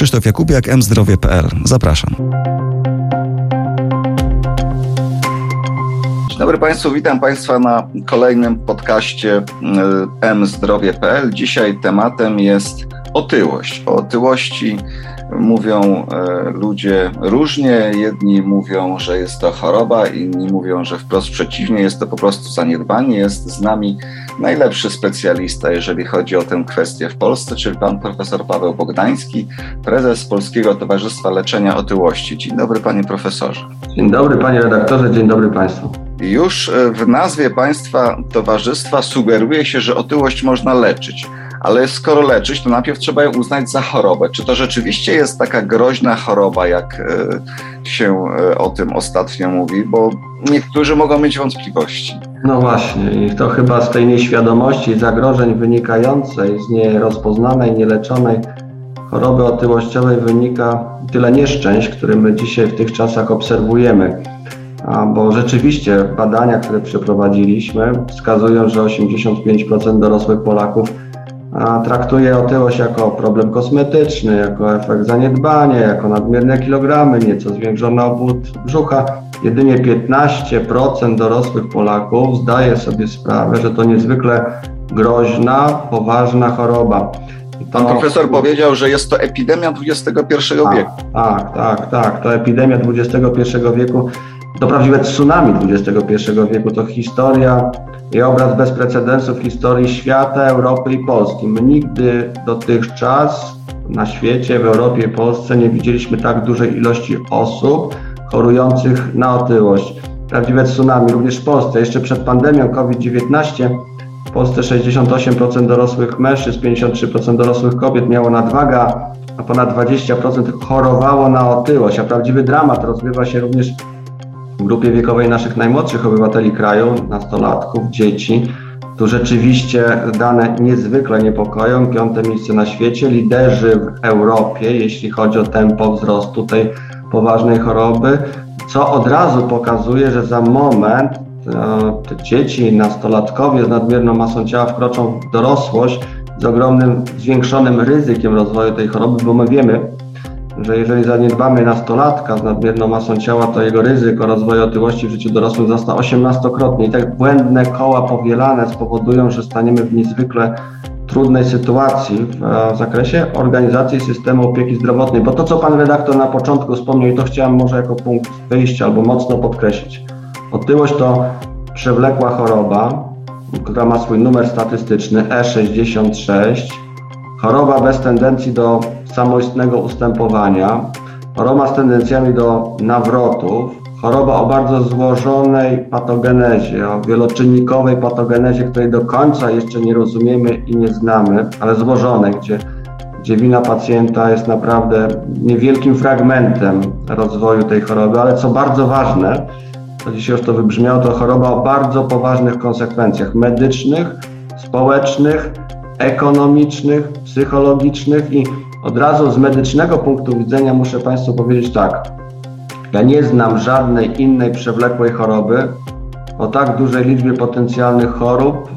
Krzysztof Jakubiak, mzdrowie.pl. Zapraszam. Dzień dobry Państwu, witam Państwa na kolejnym podcaście e, mzdrowie.pl. Dzisiaj tematem jest otyłość. O otyłości mówią e, ludzie różnie. Jedni mówią, że jest to choroba, inni mówią, że wprost przeciwnie, jest to po prostu zaniedbanie. Jest z nami najlepszy specjalista, jeżeli chodzi o tę kwestię w Polsce, czyli pan profesor Paweł Bogdański, prezes Polskiego Towarzystwa Leczenia Otyłości. Dzień dobry, panie profesorze. Dzień dobry, panie redaktorze, dzień dobry państwu. Już e, w nazwie państwa towarzystwa sugeruje się, że otyłość można leczyć ale skoro leczyć, to najpierw trzeba ją uznać za chorobę. Czy to rzeczywiście jest taka groźna choroba, jak e, się e, o tym ostatnio mówi? Bo niektórzy mogą mieć wątpliwości. No właśnie, i to chyba z tej nieświadomości zagrożeń wynikającej z nierozpoznanej, nieleczonej choroby otyłościowej wynika tyle nieszczęść, które my dzisiaj w tych czasach obserwujemy. Bo rzeczywiście badania, które przeprowadziliśmy, wskazują, że 85% dorosłych Polaków traktuje otyłość jako problem kosmetyczny, jako efekt zaniedbania, jako nadmierne kilogramy, nieco zwiększony obwód brzucha. Jedynie 15% dorosłych Polaków zdaje sobie sprawę, że to niezwykle groźna, poważna choroba. Pan profesor powiedział, że jest to epidemia XXI tak, wieku. Tak, tak, tak. To epidemia XXI wieku, to prawdziwe tsunami XXI wieku, to historia i obraz bez precedensu w historii świata, Europy i Polski. My nigdy dotychczas na świecie, w Europie i Polsce nie widzieliśmy tak dużej ilości osób chorujących na otyłość. Prawdziwe tsunami, również w Polsce. Jeszcze przed pandemią COVID-19 w Polsce 68% dorosłych mężczyzn, 53% dorosłych kobiet miało nadwagę, a ponad 20% chorowało na otyłość. A prawdziwy dramat rozgrywa się również w grupie wiekowej naszych najmłodszych obywateli kraju, nastolatków, dzieci, tu rzeczywiście dane niezwykle niepokoją. Piąte miejsce na świecie, liderzy w Europie, jeśli chodzi o tempo wzrostu tej poważnej choroby, co od razu pokazuje, że za moment e, te dzieci, nastolatkowie z nadmierną masą ciała wkroczą w dorosłość z ogromnym, zwiększonym ryzykiem rozwoju tej choroby, bo my wiemy, że jeżeli zaniedbamy nastolatka z nadmierną masą ciała, to jego ryzyko rozwoju otyłości w życiu dorosłym wzrasta 18-krotnie. I tak błędne koła powielane spowodują, że staniemy w niezwykle trudnej sytuacji w, w zakresie organizacji systemu opieki zdrowotnej. Bo to, co pan redaktor na początku wspomniał, i to chciałem może jako punkt wyjścia albo mocno podkreślić. Otyłość to przewlekła choroba, która ma swój numer statystyczny E66 choroba bez tendencji do samoistnego ustępowania, choroba z tendencjami do nawrotów, choroba o bardzo złożonej patogenezie, o wieloczynnikowej patogenezie, której do końca jeszcze nie rozumiemy i nie znamy, ale złożonej, gdzie, gdzie wina pacjenta jest naprawdę niewielkim fragmentem rozwoju tej choroby, ale co bardzo ważne, to dzisiaj już to wybrzmiało, to choroba o bardzo poważnych konsekwencjach medycznych, społecznych, ekonomicznych, psychologicznych i od razu z medycznego punktu widzenia muszę Państwu powiedzieć tak. Ja nie znam żadnej innej przewlekłej choroby o tak dużej liczbie potencjalnych chorób,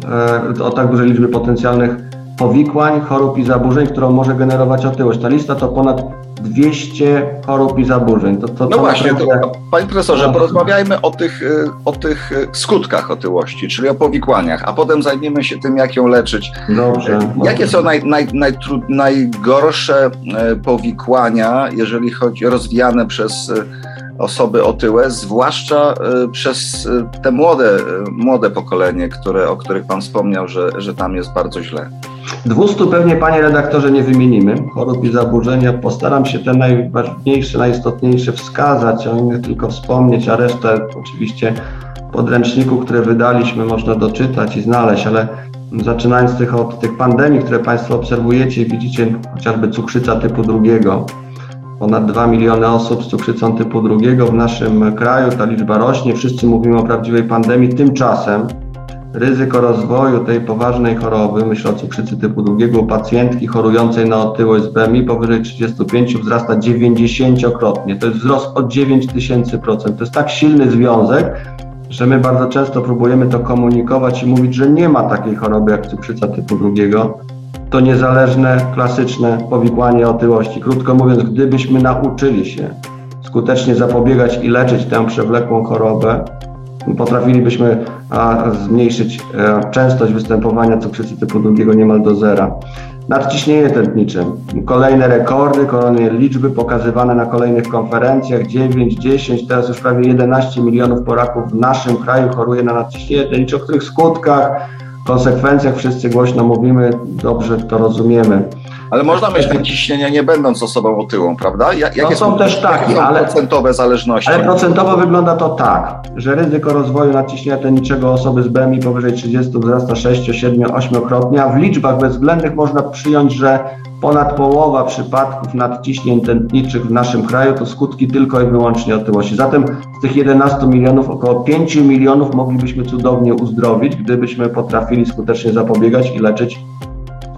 e, o tak dużej liczbie potencjalnych powikłań, chorób i zaburzeń, którą może generować otyłość. Ta lista to ponad 200 chorób i zaburzeń. To, to, no właśnie, naprawdę... to, panie profesorze, porozmawiajmy o tych, y, o tych y, skutkach otyłości, czyli o powikłaniach, a potem zajmiemy się tym, jak ją leczyć. Dobrze. Jakie są naj, naj, najtrud, najgorsze y, powikłania, jeżeli chodzi rozwijane przez osoby otyłe, zwłaszcza przez te młode, młode pokolenie, które, o których Pan wspomniał, że, że tam jest bardzo źle. 200 pewnie, panie redaktorze, nie wymienimy chorób i zaburzenia. Postaram się te najważniejsze, najistotniejsze wskazać, o innych tylko wspomnieć, a resztę oczywiście podręczniku, które wydaliśmy, można doczytać i znaleźć, ale zaczynając tych, od tych pandemii, które Państwo obserwujecie, widzicie chociażby cukrzyca typu drugiego. Ponad 2 miliony osób z cukrzycą typu drugiego w naszym kraju, ta liczba rośnie, wszyscy mówimy o prawdziwej pandemii. Tymczasem ryzyko rozwoju tej poważnej choroby, myślę o cukrzycy typu drugiego, u pacjentki chorującej na otyłość z BMI powyżej 35 wzrasta 90-krotnie. To jest wzrost o 9000%. To jest tak silny związek, że my bardzo często próbujemy to komunikować i mówić, że nie ma takiej choroby jak cukrzyca typu drugiego. to niezależne, klasyczne powikłanie otyłości. Krótko mówiąc, gdybyśmy nauczyli się skutecznie zapobiegać i leczyć tę przewlekłą chorobę, potrafilibyśmy zmniejszyć e, częstość występowania cukrzycy typu drugiego niemal do zera. Nadciśnienie tętnicze. Kolejne rekordy, kolejne liczby pokazywane na kolejnych konferencjach. 9, 10, teraz już prawie 11 milionów Polaków w naszym kraju choruje na nadciśnienie tętnicze, o których skutkach, konsekwencjach wszyscy głośno mówimy, dobrze to rozumiemy. Ale można mieć nadciśnienie nie będąc osobą otyłą, prawda? Jak, no są, są też takie, ale procentowe zależności. Ale procentowo wygląda to tak, że ryzyko rozwoju nadciśnienia tętniczego osoby z BMI powyżej 30 wzrasta 6, 7, 8-krotnie, a w liczbach bezwzględnych można przyjąć, że ponad połowa przypadków nadciśnień tętniczych w naszym kraju to skutki tylko i wyłącznie otyłości. Zatem z tych 11 milionów około 5 milionów moglibyśmy cudownie uzdrowić, gdybyśmy potrafili skutecznie zapobiegać i leczyć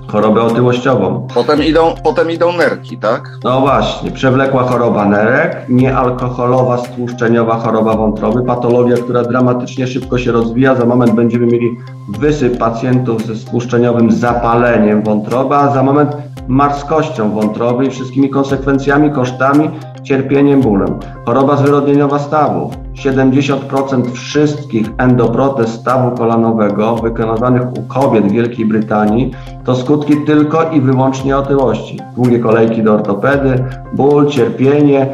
chorobę otyłościową. Potem idą, potem idą nerki, tak? No właśnie, przewlekła choroba nerek, niealkoholowa stłuszczeniowa choroba wątroby, patologia, która dramatycznie szybko się rozwija. Za moment będziemy mieli wysyp pacjentów ze stłuszczeniowym zapaleniem wątroby, a za moment marskością wątroby i wszystkimi konsekwencjami, kosztami, cierpieniem, bólem. Choroba zwyrodnieniowa stawów. 70% wszystkich endoprotez stawu kolanowego wykonywanych u kobiet w Wielkiej Brytanii to skutki tylko i wyłącznie otyłości. Długie kolejki do ortopedy, ból, cierpienie,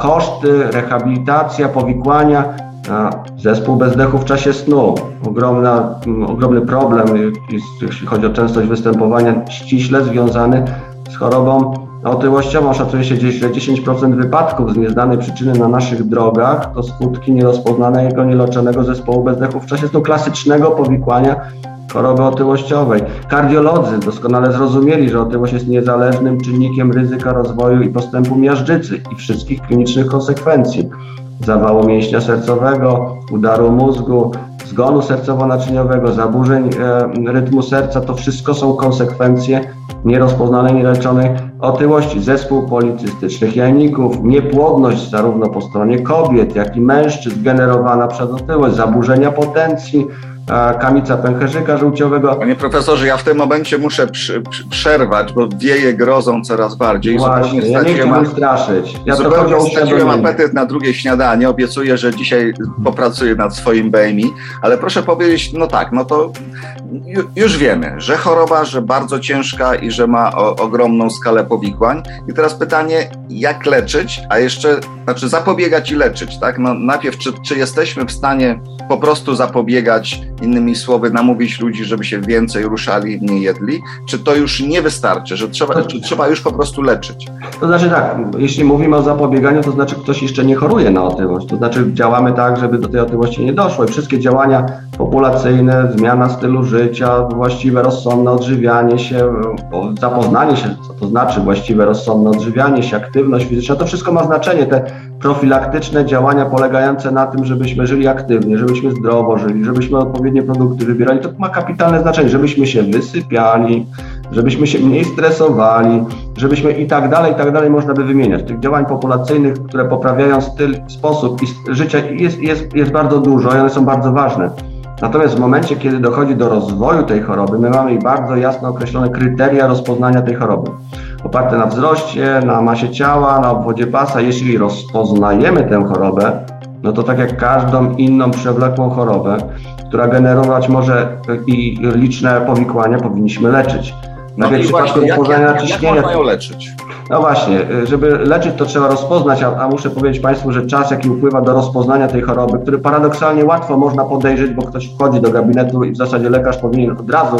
koszty, rehabilitacja, powikłania, zespół bezdechu w czasie snu. Ogromna, ogromny problem, jeśli chodzi o częstość występowania, ściśle związany z chorobą otyłościową. Szacuje się, że 10% wypadków z nieznanej przyczyny na naszych drogach to skutki nierozpoznanego, nieleczonego zespołu bezdechu w czasie snu klasycznego powikłania choroby otyłościowej. Kardiolodzy doskonale zrozumieli, że otyłość jest niezależnym czynnikiem ryzyka rozwoju i postępu miażdżycy i wszystkich klinicznych konsekwencji zawału mięśnia sercowego, udaru mózgu, zgonu sercowo-naczyniowego, zaburzeń e, rytmu serca. To wszystko są konsekwencje nierozpoznanej, nieleczonej otyłości. Zespół policystycznych jajników, niepłodność zarówno po stronie kobiet, jak i mężczyzn generowana przez otyłość, zaburzenia potencji, kamica pęcherzyka żółciowego. Panie profesorze, ja w tym momencie muszę przy, przy, przerwać, bo wieje grozą coraz bardziej. Właśnie, ja nie chcę straszyć. Ja zupełnie straciłem apetyt na drugie śniadanie. Obiecuję, że dzisiaj popracuję nad swoim BMI, ale proszę powiedzieć, no tak, no to już wiemy, że choroba, że bardzo ciężka i że ma o, ogromną skalę powikłań. I teraz pytanie, jak leczyć, a jeszcze, znaczy zapobiegać i leczyć, tak? No najpierw, czy, czy jesteśmy w stanie po prostu zapobiegać, innymi słowy, namówić ludzi, żeby się więcej ruszali, mniej jedli, czy to już nie wystarczy, że trzeba, czy trzeba już po prostu leczyć? To znaczy tak, jeśli mówimy o zapobieganiu, to znaczy ktoś jeszcze nie choruje na otyłość, to znaczy działamy tak, żeby do tej otyłości nie doszło i wszystkie działania populacyjne, zmiana stylu życia, właściwe, rozsądne odżywianie się, zapoznanie się, co to znaczy właściwe, rozsądne odżywianie się, aktywność fizyczna, to wszystko ma znaczenie. Te profilaktyczne działania polegające na tym, żebyśmy żyli aktywnie, żebyśmy zdrowo żyli, żebyśmy odpowiednie produkty wybierali, to ma kapitalne znaczenie, żebyśmy się wysypiali, żebyśmy się mniej stresowali, żebyśmy i tak dalej, i tak dalej można by wymieniać. Tych działań populacyjnych, które poprawiają styl, sposób życia jest, jest, jest bardzo dużo i one są bardzo ważne. Natomiast w momencie, kiedy dochodzi do rozwoju tej choroby, my mamy bardzo jasno określone kryteria rozpoznania tej choroby. Oparte na wzroście, na masie ciała, na obwodzie pasa. Jeśli rozpoznajemy tę chorobę, no to tak jak każdą inną przewlekłą chorobę, która generować może i liczne powikłania, powinniśmy leczyć. No w przypadku jak, jak, jak można leczyć? No właśnie, żeby leczyć to trzeba rozpoznać, a, a, muszę powiedzieć Państwu, że czas jaki upływa do rozpoznania tej choroby, który paradoksalnie łatwo można podejrzeć, bo ktoś wchodzi do gabinetu i w zasadzie lekarz powinien od razu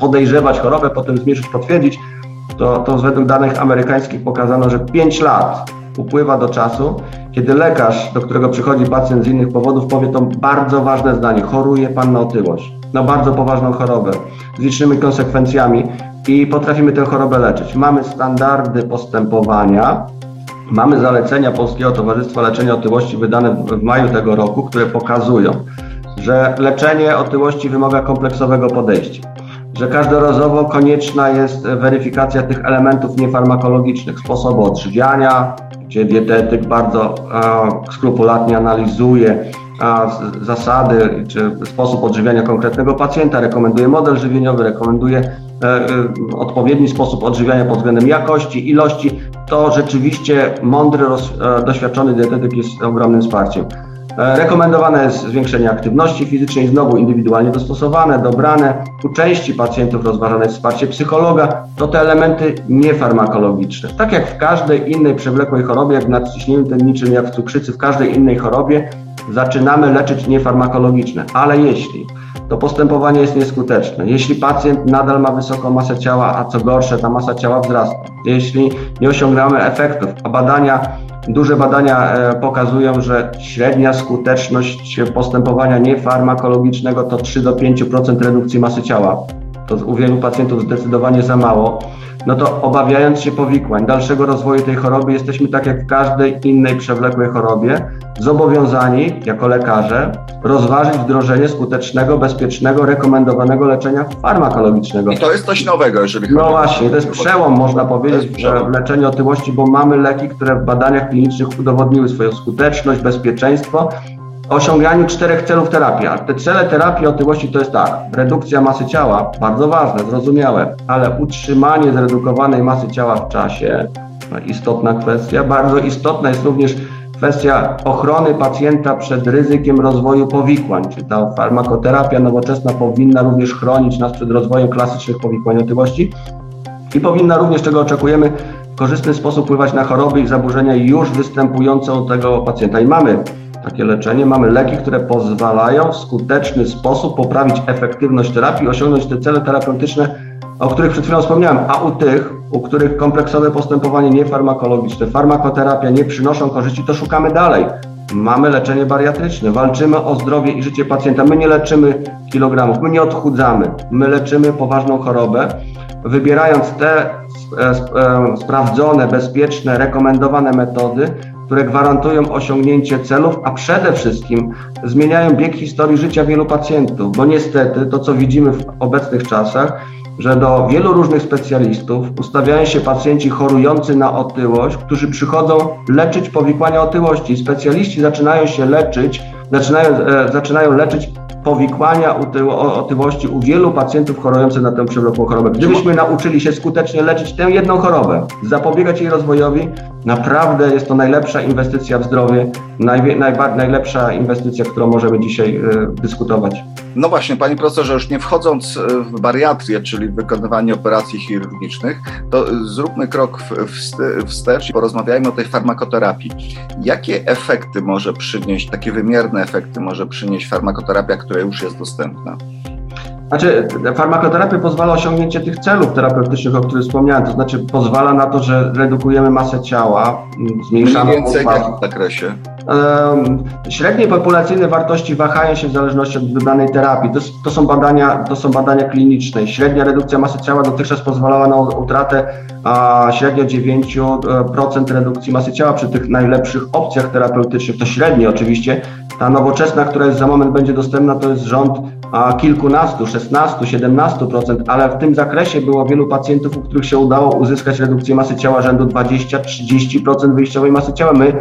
podejrzewać chorobę, potem zmierzyć, potwierdzić, to, to według danych amerykańskich pokazano, że 5 lat upływa do czasu, kiedy lekarz, do którego przychodzi pacjent z innych powodów, powie to bardzo ważne zdanie: choruje pan na otyłość, na bardzo poważną chorobę, z licznymi konsekwencjami i potrafimy tę chorobę leczyć. Mamy standardy postępowania, mamy zalecenia Polskiego Towarzystwa Leczenia Otyłości wydane w maju tego roku, które pokazują, że leczenie otyłości wymaga kompleksowego podejścia że każdorazowo konieczna jest weryfikacja tych elementów niefarmakologicznych, sposobu odżywiania, gdzie dietetyk bardzo e, skrupulatnie analizuje zasady czy sposób odżywiania konkretnego pacjenta, rekomenduje model żywieniowy, rekomenduje e, e, odpowiedni sposób odżywiania pod względem jakości, ilości, to rzeczywiście mądry, e, doświadczony dietetyk jest ogromnym wsparciem. Rekomendowane jest zwiększenie aktywności fizycznej, znowu indywidualnie dostosowane, dobrane. U części pacjentów rozważane jest wsparcie psychologa. To te elementy niefarmakologiczne. Tak jak w każdej innej przewlekłej chorobie, jak w nadciśnieniu tętniczym, jak w cukrzycy, w każdej innej chorobie, zaczynamy leczyć niefarmakologiczne. Ale jeśli to postępowanie jest nieskuteczne. Jeśli pacjent nadal ma wysoką masę ciała, a co gorsze, ta masa ciała wzrasta, jeśli nie osiągamy efektów, a badania, duże badania e, pokazują, że średnia skuteczność postępowania niefarmakologicznego to 3 do 5% redukcji masy ciała. To u wielu pacjentów zdecydowanie za mało. No to obawiając się powikłań, dalszego rozwoju tej choroby, jesteśmy tak jak w każdej innej przewlekłej chorobie, zobowiązani jako lekarze rozważyć wdrożenie skutecznego, bezpiecznego, rekomendowanego leczenia farmakologicznego. I to jest coś nowego, jeżeli chodzi No właśnie, to jest przełom, można powiedzieć, w leczeniu otyłości, bo mamy leki, które w badaniach klinicznych udowodniły swoją skuteczność, bezpieczeństwo osiąganiu czterech celów terapii. A te cele terapii otyłości to jest tak, redukcja masy ciała, bardzo ważne, zrozumiałe, ale utrzymanie zredukowanej masy ciała w czasie, istotna kwestia. Bardzo istotna jest również kwestia ochrony pacjenta przed ryzykiem rozwoju powikłań. Czy ta farmakoterapia nowoczesna powinna również chronić nas przed rozwojem klasycznych powikłań otyłości i powinna również, czego oczekujemy, w korzystny sposób wpływać na choroby i zaburzenia już występujące u tego pacjenta. I mamy takie leczenie. Mamy leki, które pozwalają w skuteczny sposób poprawić efektywność terapii, osiągnąć te cele terapeutyczne, o których przed chwilą wspomniałem, a u tych, u których kompleksowe postępowanie niefarmakologiczne, farmakoterapia nie przynoszą korzyści, to szukamy dalej. Mamy leczenie bariatryczne, walczymy o zdrowie i życie pacjenta. My nie leczymy kilogramów, my nie odchudzamy, my leczymy poważną chorobę, wybierając te e, e, sprawdzone, bezpieczne, rekomendowane metody, które gwarantują osiągnięcie celów, a przede wszystkim zmieniają bieg historii życia wielu pacjentów, bo niestety to, co widzimy w obecnych czasach, że do wielu różnych specjalistów ustawiają się pacjenci chorujący na otyłość, którzy przychodzą leczyć powikłania otyłości. Specjaliści zaczynają się leczyć, zaczynają, e, zaczynają leczyć powikłania otyłości u wielu pacjentów chorujących na tę przewlekłą chorobę. Gdybyśmy nauczyli się skutecznie leczyć tę jedną chorobę, zapobiegać jej rozwojowi, naprawdę jest to najlepsza inwestycja w zdrowie, naj, najlepsza inwestycja, którą możemy dzisiaj y, dyskutować. No właśnie, panie profesorze, już nie wchodząc e, w bariatrię, czyli wykonywanie operacji chirurgicznych, to zróbmy krok wstecz i porozmawiajmy o tej farmakoterapii. Jakie efekty może przynieść, takie wymierne efekty może przynieść farmakoterapia, która już jest dostępna? Znaczy, farmakoterapia pozwala osiągnięcie tych celów terapeutycznych, o których wspomniałem, to znaczy pozwala na to, że redukujemy masę ciała, zmniejszamy Mniej więcej w zakresie? Średnie populacyjne wartości wahają się w zależności od wybranej terapii. To, to, są badania, to są badania kliniczne. Średnia redukcja masy ciała dotychczas pozwalała na utratę a, średnio 9% redukcji masy ciała przy tych najlepszych opcjach terapeutycznych. To średnio oczywiście. Ta nowoczesna, która jest za moment będzie dostępna, to jest rząd kilkunastu, 16, 17%, ale w tym zakresie było wielu pacjentów, u których się udało uzyskać redukcję masy ciała rzędu 20-30% wyjściowej masy ciała. My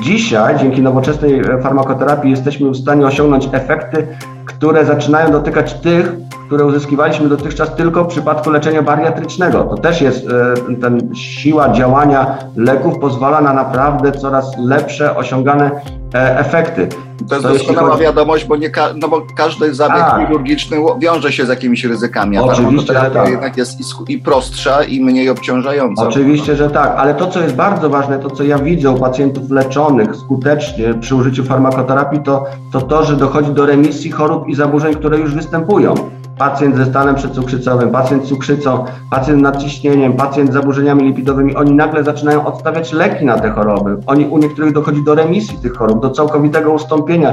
Dzisiaj dzięki nowoczesnej farmakoterapii jesteśmy w stanie osiągnąć efekty, które zaczynają dotykać tych, które uzyskiwaliśmy dotychczas tylko w przypadku leczenia bariatrycznego. To też jest e, ten siła działania leków pozwala na naprawdę coraz lepsze osiągane e, efekty. To jest doskonała chodzi... wiadomość, bo, nie no bo każdy zabieg tak. chirurgiczny wiąże się z jakimiś ryzykami. A Oczywiście, że tak. jednak jest i, prostsza i mniej obciążająca. Oczywiście, że tak, ale to, co jest bardzo ważne, to co ja widzę u pacjentów leczonych skutecznie przy użyciu farmakoterapii, to to, to że dochodzi do remisji chorób i zaburzeń, które już występują pacjent ze stanem przedcukrzycowym, pacjent z cukrzycą, pacjent z nadciśnieniem, pacjent z zaburzeniami lipidowymi, oni nagle zaczynają odstawiać leki na te choroby. Oni, u niektórych dochodzi do remisji tych chorób, do całkowitego ustąpienia.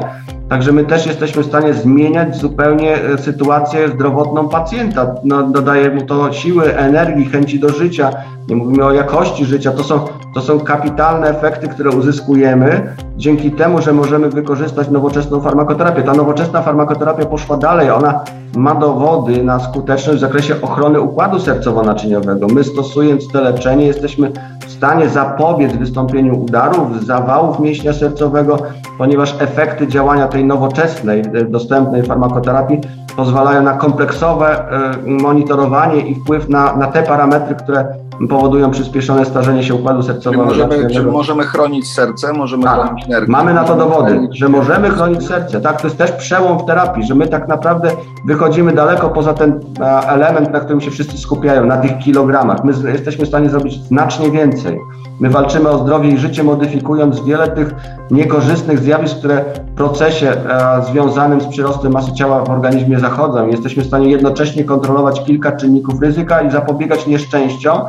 Także my też jesteśmy w stanie zmieniać zupełnie e, sytuację zdrowotną pacjenta. No, dodaje mu to siły, energii, chęci do życia. Nie mówimy o jakości życia. To są, to są kapitalne efekty, które uzyskujemy dzięki temu, że możemy wykorzystać nowoczesną farmakoterapię. Ta nowoczesna farmakoterapia poszła dalej. Ona ma dowody na skuteczność w zakresie ochrony układu sercowo-naczyniowego. My stosując to leczenie jesteśmy w stanie zapobiec wystąpieniu udarów, zawałów mięśnia sercowego, ponieważ efekty działania tej nowoczesnej, e, dostępnej farmakoterapii pozwalają na kompleksowe e, monitorowanie i wpływ na, na te parametry, które powodują przyspieszone starzenie się układu sercowego. Możemy, czy możemy chronić serce, możemy tak. chronić nerwy. Mamy na to dowody, że możemy chronić serce. Tak, to jest też przełom w terapii, że my tak naprawdę wychodzimy daleko poza ten element, na którym się wszyscy skupiają, na tych kilogramach. My jesteśmy w stanie zrobić znacznie więcej. My walczymy o zdrowie i życie, modyfikując wiele tych niekorzystnych zjawisk, które w procesie e, związanym z przyrostem masy ciała w organizmie zachodzą. Jesteśmy w stanie jednocześnie kontrolować kilka czynników ryzyka i zapobiegać nieszczęściom,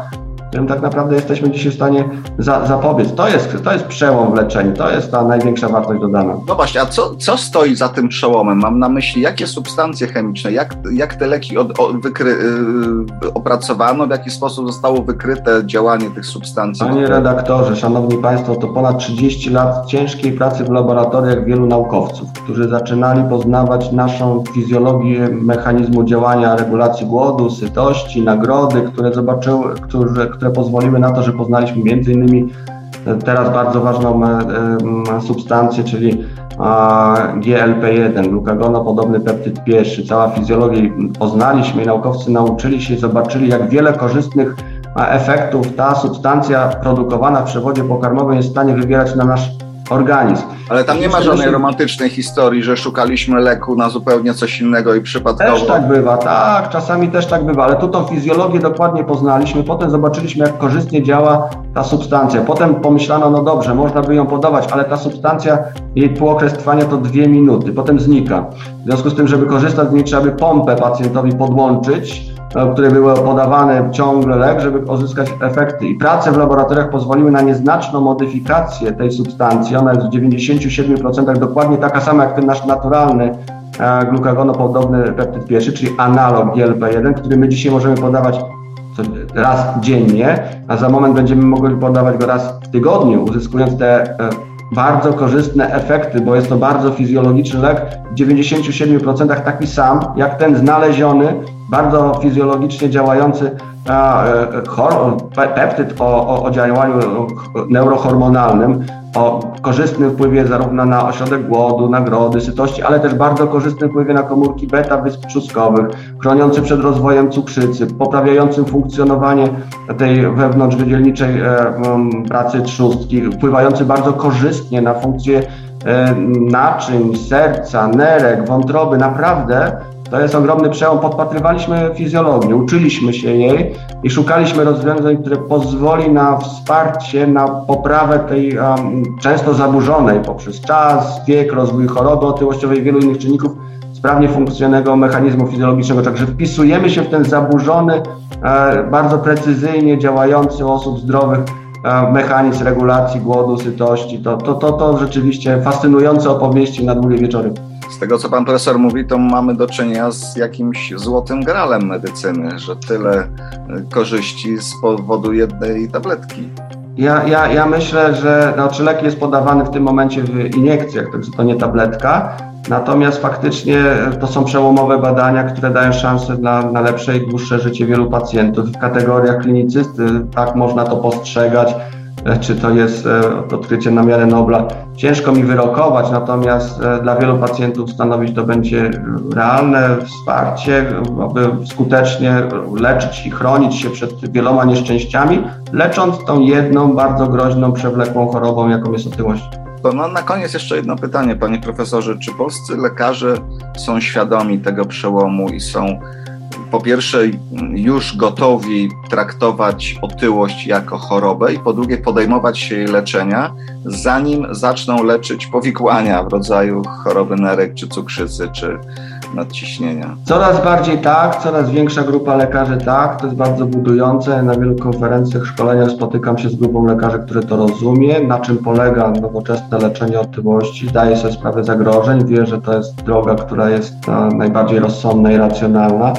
którym tak naprawdę jesteśmy dzisiaj w stanie za, zapobiec. To jest, to jest przełom w leczeniu, to jest ta największa wartość dodana. No właśnie, a co, co stoi za tym przełomem? Mam na myśli, jakie substancje chemiczne, jak, jak te leki od, od, wykry, yy, opracowano, w jaki sposób zostało wykryte działanie tych substancji? Panie redaktorze, szanowni państwo, to ponad 30 lat ciężkiej pracy w laboratoriach wielu naukowców, którzy zaczynali poznawać naszą fizjologię mechanizmu działania regulacji głodu, sytości, nagrody, które zobaczyły, które które pozwoliły na to, że poznaliśmy między innymi teraz bardzo ważną e, e, substancję, czyli GLP-1, glukagonopodobny peptyd pierwszy, cała fizjologia. Poznaliśmy i naukowcy nauczyli się, zobaczyli, jak wiele korzystnych efektów ta substancja produkowana w przewodzie pokarmowym jest w stanie wywierać na nasz organizm. Ale tam nie ma żadnej romantycznej historii, że szukaliśmy leku na zupełnie coś innego i przypadkowo. Też tak bywa, tak, czasami też tak bywa, ale tu tą fizjologię dokładnie poznaliśmy, potem zobaczyliśmy, jak korzystnie działa ta substancja. Potem pomyślano, no dobrze, można by ją podawać, ale ta substancja, jej półokres trwania to dwie minuty, potem znika. W związku z tym, żeby korzystać z niej, trzeba by pompę pacjentowi podłączyć, które były podawane ciągle lek, żeby uzyskać efekty. I prace w laboratoriach pozwoliły na nieznaczną modyfikację tej substancji. Ona jest w 97% dokładnie taka sama jak ten nasz naturalny e, glukagonopodobny peptyd pierwszy, czyli analog GLP-1, który my dzisiaj możemy podawać raz dziennie, a za moment będziemy mogli podawać go raz w tygodniu, uzyskując te e, bardzo korzystne efekty, bo jest to bardzo fizjologiczny lek, w 97% taki sam jak ten znaleziony, bardzo fizjologicznie działający e, peptyd o, o, o działaniu neurohormonalnym, o korzystnym wpływie zarówno na ośrodek głodu, nagrody, sytości, ale też bardzo korzystnym wpływie na komórki beta wysp trzustkowych, chroniący przed rozwojem cukrzycy, poprawiającym funkcjonowanie tej wewnątrzwydzielniczej e, pracy trzustki, wpływający bardzo korzystnie na funkcję e, naczyń, serca, nerek, wątroby. Naprawdę to jest ogromny przełom. Podpatrywaliśmy fizjologię, uczyliśmy się jej i szukaliśmy rozwiązań, które pozwoli na wsparcie, na poprawę tej um, często zaburzonej poprzez czas, wiek, rozwój choroby otyłościowej i wielu innych czynników sprawnie funkcjonującego mechanizmu fizjologicznego. Także wpisujemy się w ten zaburzony, e, bardzo precyzyjnie działający u osób zdrowych e, mechanizm regulacji głodu, sytości. To, to, to, to rzeczywiście fascynujące opowieści na długie wieczory. Z tego, co pan profesor mówi, to mamy do czynienia z jakimś złotym gralem medycyny, że tyle korzyści z powodu jednej tabletki. Ja, ja, ja myślę, że znaczy lek jest podawany w tym momencie w iniekcjach, także to nie tabletka. Natomiast faktycznie to są przełomowe badania, które dają szansę na, na lepsze i dłuższe życie wielu pacjentów. W kategoriach klinicysty tak można to postrzegać E, czy to jest e, odkrycie na miarę Nobla. Ciężko mi wyrokować, natomiast e, dla wielu pacjentów stanowić to będzie realne wsparcie, aby skutecznie leczyć i chronić się przed wieloma nieszczęściami, lecząc tą jedną bardzo groźną, przewlekłą chorobą, jaką jest otyłość. To no, na koniec jeszcze jedno pytanie, panie profesorze. Czy polscy lekarze są świadomi tego przełomu i są po pierwsze już gotowi traktować otyłość jako chorobę i po drugie podejmować się jej leczenia, zanim zaczną leczyć powikłania w rodzaju choroby nerek, czy cukrzycy, czy nadciśnienia. Coraz bardziej tak, coraz większa grupa lekarzy tak, to jest bardzo budujące. Na wielu konferencjach, szkoleniach spotykam się z grupą lekarzy, które to rozumie, na czym polega nowoczesne leczenie otyłości, daje sobie sprawę zagrożeń, wie, że to jest droga, która jest najbardziej rozsądna i racjonalna.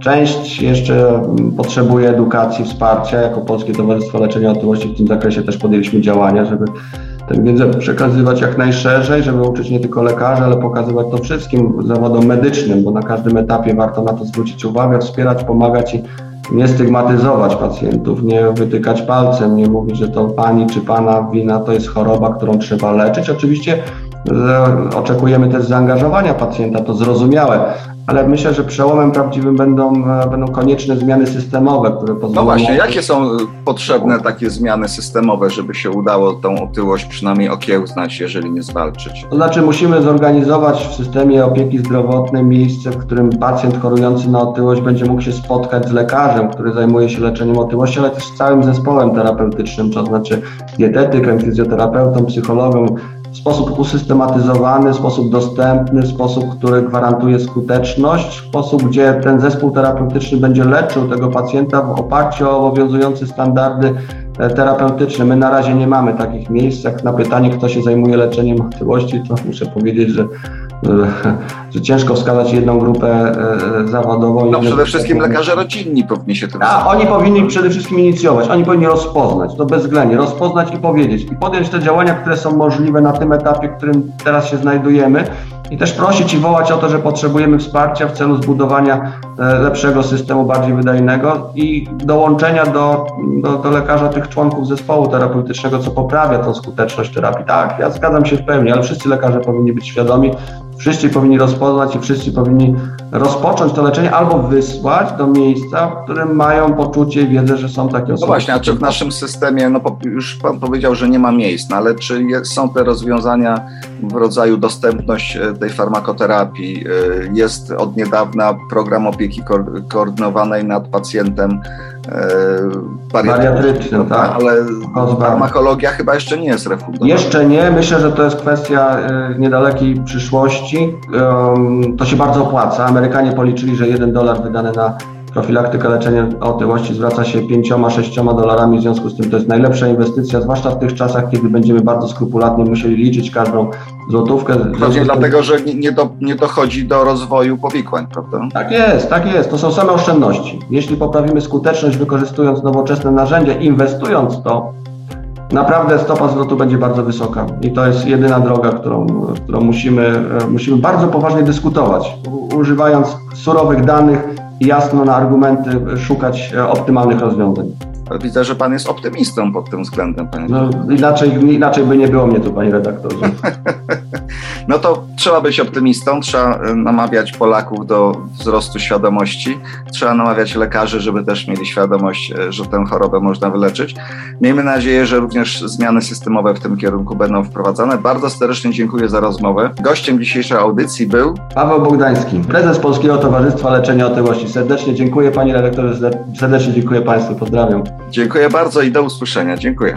Część jeszcze mm, potrzebuje edukacji, wsparcia. Jako Polskie Towarzystwo Leczenia Otyłości w tym zakresie też podjęliśmy działania, żeby tę wiedzę przekazywać jak najszerzej, żeby uczyć nie tylko lekarzy, ale pokazywać to wszystkim zawodom medycznym, bo na każdym etapie warto na to zwrócić uwagę, wspierać, pomagać i nie stygmatyzować pacjentów, nie wytykać palcem, nie mówić, że to pani czy pana wina to jest choroba, którą trzeba leczyć. Oczywiście oczekujemy też zaangażowania pacjenta, to zrozumiałe, ale myślę, że przełomem prawdziwym będą, e, będą konieczne zmiany systemowe, które pozwolą... No właśnie, jakie są potrzebne takie zmiany systemowe, żeby się udało tą otyłość przynajmniej okiełznać, jeżeli nie zwalczyć? To znaczy musimy zorganizować w systemie opieki zdrowotnej miejsce, w którym pacjent chorujący na otyłość będzie mógł się spotkać z lekarzem, który zajmuje się leczeniem otyłości, ale też z całym zespołem terapeutycznym, to znaczy dietetykiem, fizjoterapeutą, psychologą, w sposób usystematyzowany, w sposób dostępny, w sposób, który gwarantuje skuteczność, w sposób, gdzie ten zespół terapeutyczny będzie leczył tego pacjenta w oparciu o obowiązujące standardy e, terapeutyczne. My na razie nie mamy takich miejsc. Jak na pytanie, kto się zajmuje leczeniem otyłości, to muszę powiedzieć, że że ciężko wskazać jedną grupę e, e, zawodową. No przede wszystkim lekarze rodzinni powinni się tym A oni powinni przede wszystkim inicjować, oni powinni rozpoznać, to bezwzględnie, rozpoznać i powiedzieć i podjąć te działania, które są możliwe na tym etapie, w którym teraz się znajdujemy i też prosić i wołać o to, że potrzebujemy wsparcia w celu zbudowania e, lepszego systemu, bardziej wydajnego i dołączenia do, do, do, lekarza tych członków zespołu terapeutycznego, co poprawia tą skuteczność terapii. Tak, ja zgadzam się w pełni, ale wszyscy lekarze powinni być świadomi, wszyscy powinni rozpoznać i wszyscy powinni rozpocząć to leczenie albo wysłać do miejsca, w którym mają poczucie i wiedzę, że są takie osoby. No właśnie, a czy w naszym systemie, no już Pan powiedział, że nie ma miejsc, no ale czy są te rozwiązania w rodzaju dostępność e, tej farmakoterapii? E, jest od niedawna program opieki koordynowanej nad pacjentem bariatrycznym, tak, ale farmakologia chyba jeszcze nie jest refundowana. Jeszcze nie, myślę, że to jest kwestia niedalekiej przyszłości. To się bardzo opłaca. Amerykanie policzyli, że jeden dolar wydany na profilaktykę leczenia otyłości zwraca się 5-6 dolarami, w związku z tym to jest najlepsza inwestycja, zwłaszcza w tych czasach, kiedy będziemy bardzo skrupulatnie musieli liczyć każdą złotówkę. Pewnie dlatego, że nie, do, nie dochodzi do rozwoju powikłań, prawda? Tak jest, tak jest. To są same oszczędności. Jeśli poprawimy skuteczność wykorzystując nowoczesne narzędzia, inwestując to, naprawdę stopa zwrotu będzie bardzo wysoka i to jest jedyna droga, którą, którą musimy, musimy bardzo poważnie dyskutować, używając surowych danych jasno na argumenty szukać optymalnych rozwiązań. Widzę, że pan jest optymistą pod tym względem. Panie no, inaczej, inaczej by nie było mnie tu, panie redaktorze. no to trzeba być optymistą, trzeba e, namawiać Polaków do wzrostu świadomości, trzeba namawiać lekarzy, żeby też mieli świadomość, e, że tę chorobę można wyleczyć. Miejmy nadzieję, że również zmiany systemowe w tym kierunku będą wprowadzane. Bardzo serdecznie dziękuję za rozmowę. Gościem dzisiejszej audycji był Paweł Bogdański, prezes Polskiego Towarzystwa Leczenia Otyłości. Serdecznie dziękuję panie redaktorze, serdecznie dziękuję państwu, pozdrawiam. Dziękuję bardzo i do usłyszenia. Dziękuję.